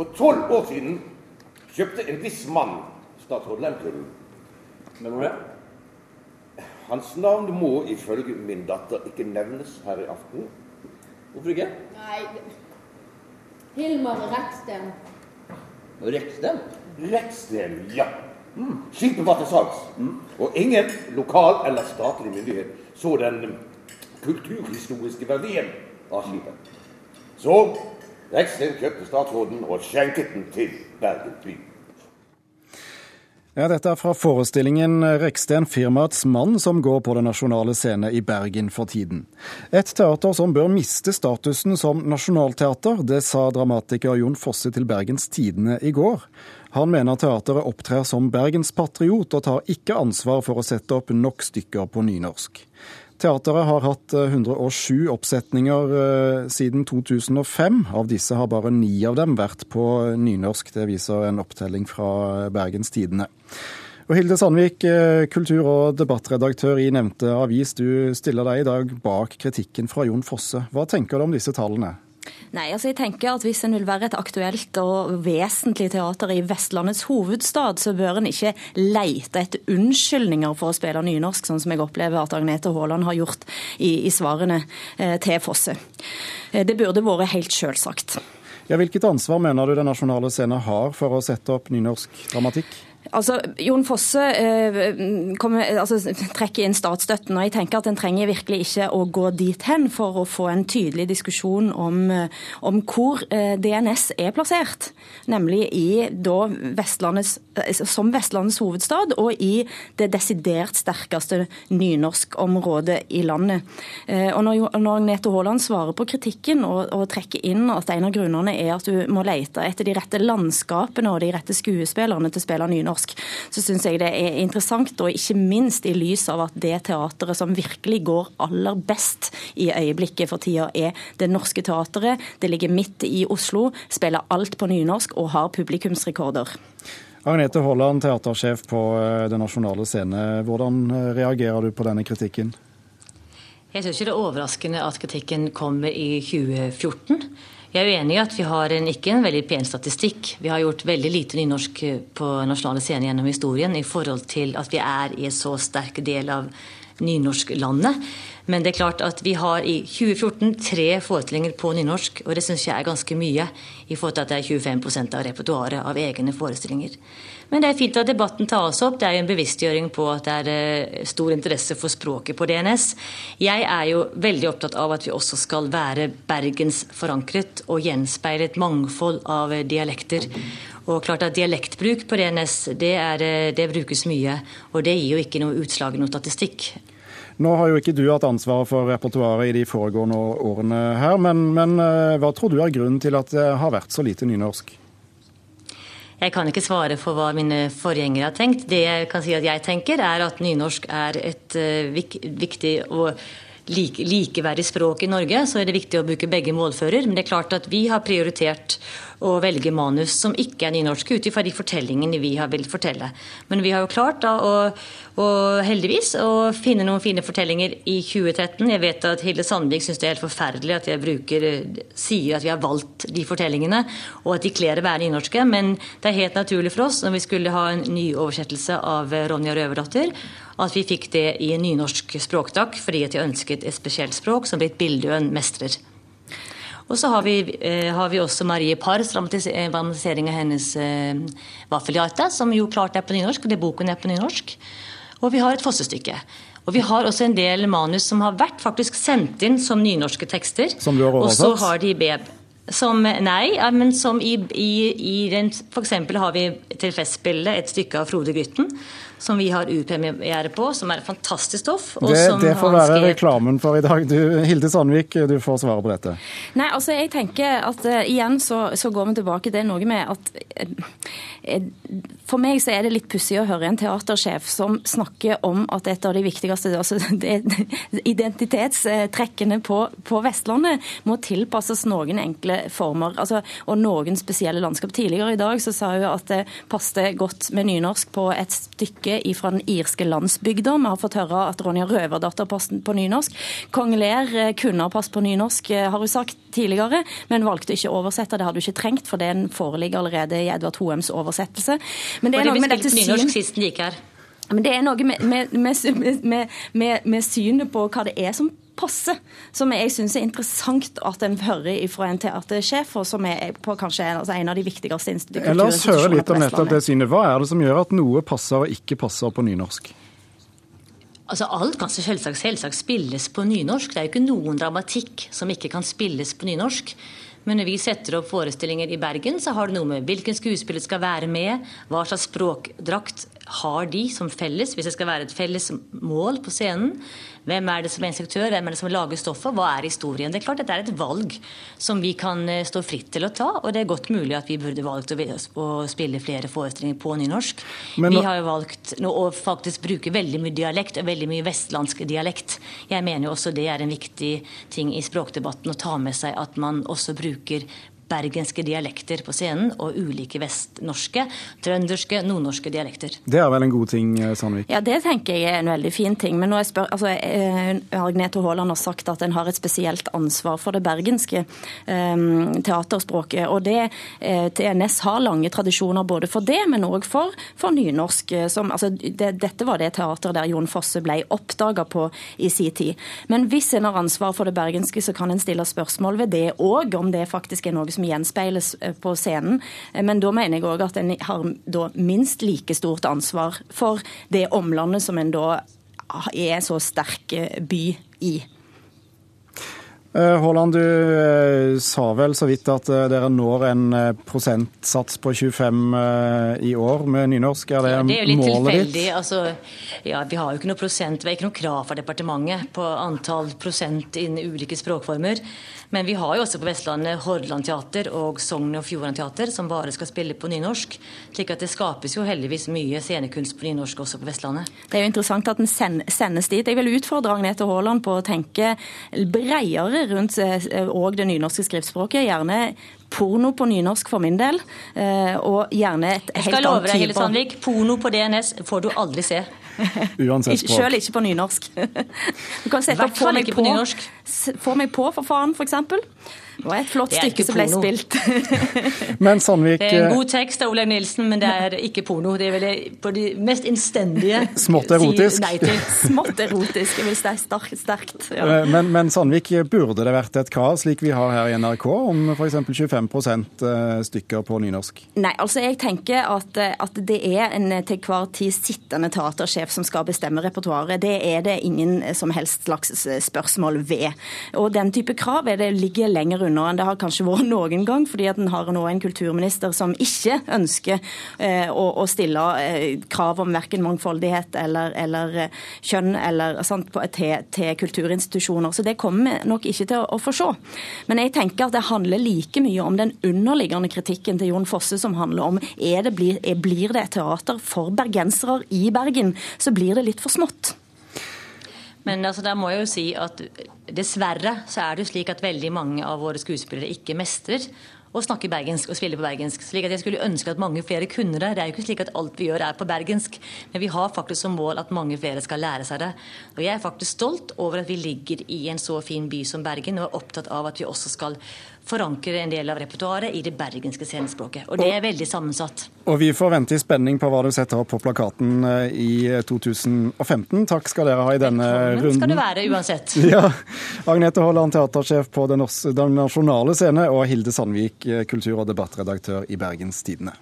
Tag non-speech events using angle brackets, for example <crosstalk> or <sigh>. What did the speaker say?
For tolv år siden kjøpte en viss mann statsråd Lehmkuhl. Hvem var det? Hans navn må ifølge min datter ikke nevnes her i aften. Hvorfor ikke? Nei Hilmar Rekstem. Rekstem? Rekstem, ja. Skipet var til salgs. Og ingen lokal eller statlig myndighet så den kulturhistoriske verdien av skipet. Så Reksten kjøpte statsråden og skjenket den til Bergen by. Ja, dette er fra forestillingen 'Reksten firmaets mann', som går på Den nasjonale scene i Bergen for tiden. Et teater som bør miste statusen som nasjonalteater, det sa dramatiker Jon Fosse til Bergens Tidende i går. Han mener teateret opptrer som bergenspatriot og tar ikke ansvar for å sette opp nok stykker på nynorsk. Teateret har hatt 107 oppsetninger eh, siden 2005. Av disse har bare ni av dem vært på nynorsk. Det viser en opptelling fra Bergens Tidende. Og Hilde Sandvik, eh, kultur- og debattredaktør i nevnte avis. Du stiller deg i dag bak kritikken fra Jon Fosse. Hva tenker du om disse tallene? Nei, altså jeg tenker at Hvis en vil være et aktuelt og vesentlig teater i Vestlandets hovedstad, så bør en ikke leite etter unnskyldninger for å spille nynorsk, sånn som jeg opplever at Agnete Haaland har gjort i, i svarene eh, til Fosse. Eh, det burde vært helt selvsagt. Ja, hvilket ansvar mener du Den nasjonale scenen har for å sette opp nynorsk dramatikk? Altså, Jon Fosse eh, altså, trekker inn statsstøtten, og jeg tenker at en trenger virkelig ikke å gå dit hen for å få en tydelig diskusjon om, eh, om hvor eh, DNS er plassert. Nemlig i, da, Vestlandets, eh, som Vestlandets hovedstad og i det desidert sterkeste nynorskområdet i landet. Eh, og Når, når Agnete Haaland svarer på kritikken og, og trekker inn at en av grunnene er at du må lete etter de rette landskapene og de rette skuespillerne til å spille nynorsk, så syns jeg det er interessant, og ikke minst i lys av at det teateret som virkelig går aller best i øyeblikket for tida, er Det Norske Teatret. Det ligger midt i Oslo, spiller alt på nynorsk og har publikumsrekorder. Agnete Haaland, teatersjef på eh, Den nasjonale scene. Hvordan eh, reagerer du på denne kritikken? Jeg syns ikke det er overraskende at kritikken kommer i 2014. Jeg er uenig i at vi har en, ikke en veldig pen statistikk. Vi har gjort veldig lite nynorsk på nasjonale scener gjennom historien i forhold til at vi er i en så sterk del av nynorsklandet. Men det er klart at vi har i 2014 tre forestillinger på nynorsk, og det syns jeg er ganske mye i forhold til at det er 25% av repertoaret av egne forestillinger. Men det er fint at debatten tas opp. Det er jo en bevisstgjøring på at det er eh, stor interesse for språket på DNS. Jeg er jo veldig opptatt av at vi også skal være bergensforankret og gjenspeile et mangfold av dialekter. Og klart at Dialektbruk på DNS det, er, eh, det brukes mye, og det gir jo ikke noe utslag i noe statistikk. Nå har jo ikke du hatt ansvaret for repertoaret i de foregående årene her, men, men eh, hva tror du er grunnen til at det har vært så lite nynorsk? Jeg kan ikke svare for hva mine forgjengere har tenkt. Det jeg kan si at jeg tenker, er at nynorsk er et uh, viktig og like, likeverdig språk i Norge. Så er det viktig å bruke begge målfører. Men det er klart at vi har prioritert å velge manus som ikke er nynorske, ut ifra de fortellingene vi har villet fortelle. Men vi har jo klart da å, å heldigvis å finne noen fine fortellinger i 2013. Jeg vet at Hilde Sandvik syns det er helt forferdelig at jeg bruker, sier at vi har valgt de fortellingene, og at de kler å være nynorske. Men det er helt naturlig for oss når vi skulle ha en ny oversettelse av Ronja Røverdatter, at vi fikk det i en nynorsk språkdag, fordi at jeg ønsket et spesielt språk som Britt Bildøen mestrer. Og så har vi, eh, har vi også Marie Pars dramatisering av hennes eh, Vaffeljata, som jo klart er på nynorsk, og det boken er på nynorsk. Og vi har et fossestykke. Og vi har også en del manus som har vært faktisk sendt inn som nynorske tekster. Som du har oversatt? Og så har de beb som, nei, men som i, i, i den F.eks. har vi til Festspillet et stykke av Frode Grytten som vi har upremiere på, som er fantastisk stoff. Det, det, får være skrevet... reklamen for i dag. Du, Hilde Sandvik, du får svare på dette. Nei, altså jeg tenker at uh, igjen så, så, går vi tilbake til noe med at uh, For meg så er det litt pussig å høre en teatersjef som snakker om at et av de viktigste altså, <laughs> identitetstrekkene på, på, Vestlandet må tilpasses noen enkle former altså, og noen spesielle landskap. Tidligere i dag så sa hun at det passet godt med nynorsk på et stykke fra den irske landsbygda. Vi har fått høre at Ronja Røverdatter passet på nynorsk. Kong Ler eh, kunne ha passet på nynorsk, har hun sagt tidligere, men valgte ikke å oversette. Det hadde hun ikke trengt, for den foreligger allerede i Edvard Hoems oversettelse. Men det er noe med dette syn... sist den gikk her. Men det er noe med, med, med, med synet på hva det er som passe, som jeg syns er interessant at en hører fra en teatersjef, og som er på kanskje altså en av de viktigste institusjonene La oss høre litt om nettopp det synet. Hva er det som gjør at noe passer og ikke passer på nynorsk? Altså Alt kan selvsagt, selvsagt spilles på nynorsk. Det er jo ikke noen dramatikk som ikke kan spilles på nynorsk. Men når vi setter opp forestillinger i Bergen, så har det noe med hvilken skuespiller skal være med, hva slags språkdrakt har de som felles, hvis det skal være et felles mål på scenen. Hvem er det som er instruktør, hvem er det som lager stoffet, hva er historien? Det er klart Dette er et valg som vi kan eh, stå fritt til å ta, og det er godt mulig at vi burde valgt å spille flere forestillinger på nynorsk. Men, Vi har jo valgt å faktisk bruke veldig mye dialekt, og veldig mye vestlandsk dialekt. Jeg mener jo også det er en viktig ting i språkdebatten å ta med seg at man også bruker bergenske dialekter på scenen, og ulike vestnorske, trønderske, nordnorske dialekter. Det er vel en god ting, eh, Sandvik? Ja, det tenker jeg er en veldig fin ting. Men nå jeg spør, altså, eh, Agnete Haaland har sagt at en har et spesielt ansvar for det bergenske um, teaterspråket. Og det, TNS har lange tradisjoner både for det, men òg for, for, nynorsk. Som, altså, det, dette var det teateret der Jon Fosse ble oppdaga på i sin tid. Men hvis en har ansvar for det bergenske, så kan en stille spørsmål ved det òg, om det faktisk er noe som som gjenspeiles eh, på scenen. Eh, men da mener jeg òg at en har minst like stort ansvar for det omlandet som en da er så sterk eh, by i. Haaland, du sa vel så vidt at dere når en prosentsats på 25 i år med nynorsk. Er det, ja, det er jo litt målet tilfeldig. ditt? Altså, ja, vi har jo ikke noe prosent, vi har ikke noe krav fra departementet på antall prosent innen ulike språkformer. Men vi har jo også på Vestlandet Hordaland teater og Sogn og Fjordane teater som bare skal spille på nynorsk. slik at det skapes jo heldigvis mye scenekunst på nynorsk også på Vestlandet. Det er jo interessant at den sendes dit. Jeg vil utfordre Agnete Haaland på å tenke bredere rundt òg eh, det nynorske skriftspråket. Gjerne porno på nynorsk for min del, eh, og gjerne et helt annet type Jeg skal love deg, Hille Sandvik, porno på DNS får du aldri se. Uansett språk. Selv ikke på nynorsk. <laughs> Du kan sette opp på meg på', få meg på for faen, f.eks. Det var et flott stykke som ble spilt. <laughs> men Sandvik Det er en god tekst av Olaug Nilsen, men det er ikke porno. Det er vel på de mest innstendige <laughs> Smått erotisk. nei til. <laughs> Smått erotisk, jeg vil si sterkt. sterkt ja. Eh, men, men, Sandvik, burde det vært et krav, slik vi har her i NRK, om f.eks. 25 eh, stykker på nynorsk? Nei, altså jeg tenker at, eh, at det er en til hver tid sittende teatersjef som skal bestemme repertoaret. Det er det ingen som helst slags spørsmål ved. Og den type krav det ligger lenger unna enn det har kanskje vært noen gang, fordi at en har nå en kulturminister som ikke ønsker eh, å, å, stille eh, krav om verken mangfoldighet eller, eller eh, kjønn eller, sant, til, til, kulturinstitusjoner. Så det kommer vi nok ikke til å, å få se. Men jeg tenker at det handler like mye om den underliggende kritikken til Jon Fosse, som handler om er det, blir, er, blir det et teater for bergensere i Bergen, så blir det litt for smått. Men altså, der må jeg jo si at dessverre så er det jo slik at veldig mange av våre skuespillere ikke mestrer å snakke bergensk og spille på bergensk. slik at Jeg skulle ønske at mange flere kunne det. Det er jo ikke slik at alt vi gjør er på bergensk, men vi har faktisk som mål at mange flere skal lære seg det. Og Jeg er faktisk stolt over at vi ligger i en så fin by som Bergen, og er opptatt av at vi også skal forankre en del av repertoaret i det bergenske scenespråket. Og det er veldig sammensatt. Og vi får vente i spenning på hva du setter opp på plakaten eh, i 2015. Takk skal dere ha i denne Velkommen runden. skal du være uansett. <laughs> Ja. Agnete Haaland, teatersjef på Den nasjonale scene, og Hilde Sandvik, kultur- og debattredaktør i Bergens Tidende.